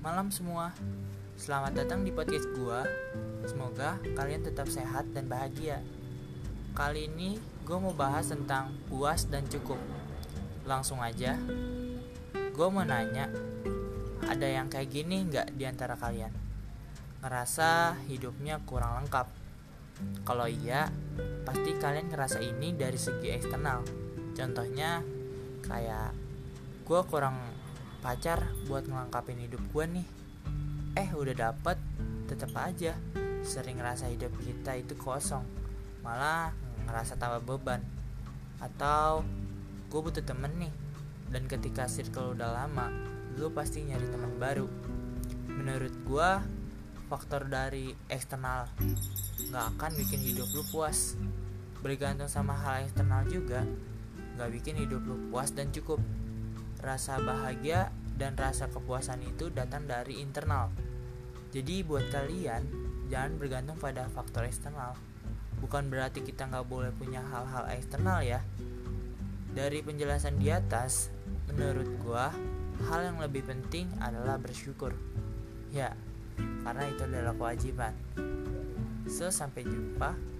malam semua. Selamat datang di podcast gua. Semoga kalian tetap sehat dan bahagia. Kali ini gue mau bahas tentang puas dan cukup. Langsung aja. Gue mau nanya, ada yang kayak gini nggak di antara kalian? Ngerasa hidupnya kurang lengkap? Kalau iya, pasti kalian ngerasa ini dari segi eksternal. Contohnya, kayak gue kurang pacar buat ngelengkapin hidup gue nih. Eh udah dapet tetap aja. Sering ngerasa hidup kita itu kosong malah ngerasa tambah beban. Atau gue butuh temen nih dan ketika circle udah lama lu pasti nyari teman baru. Menurut gue faktor dari eksternal nggak akan bikin hidup lu puas. Bergantung sama hal eksternal juga nggak bikin hidup lu puas dan cukup Rasa bahagia dan rasa kepuasan itu datang dari internal. Jadi buat kalian, jangan bergantung pada faktor eksternal. Bukan berarti kita nggak boleh punya hal-hal eksternal ya. Dari penjelasan di atas, menurut gua, hal yang lebih penting adalah bersyukur. Ya, karena itu adalah kewajiban. So, sampai jumpa.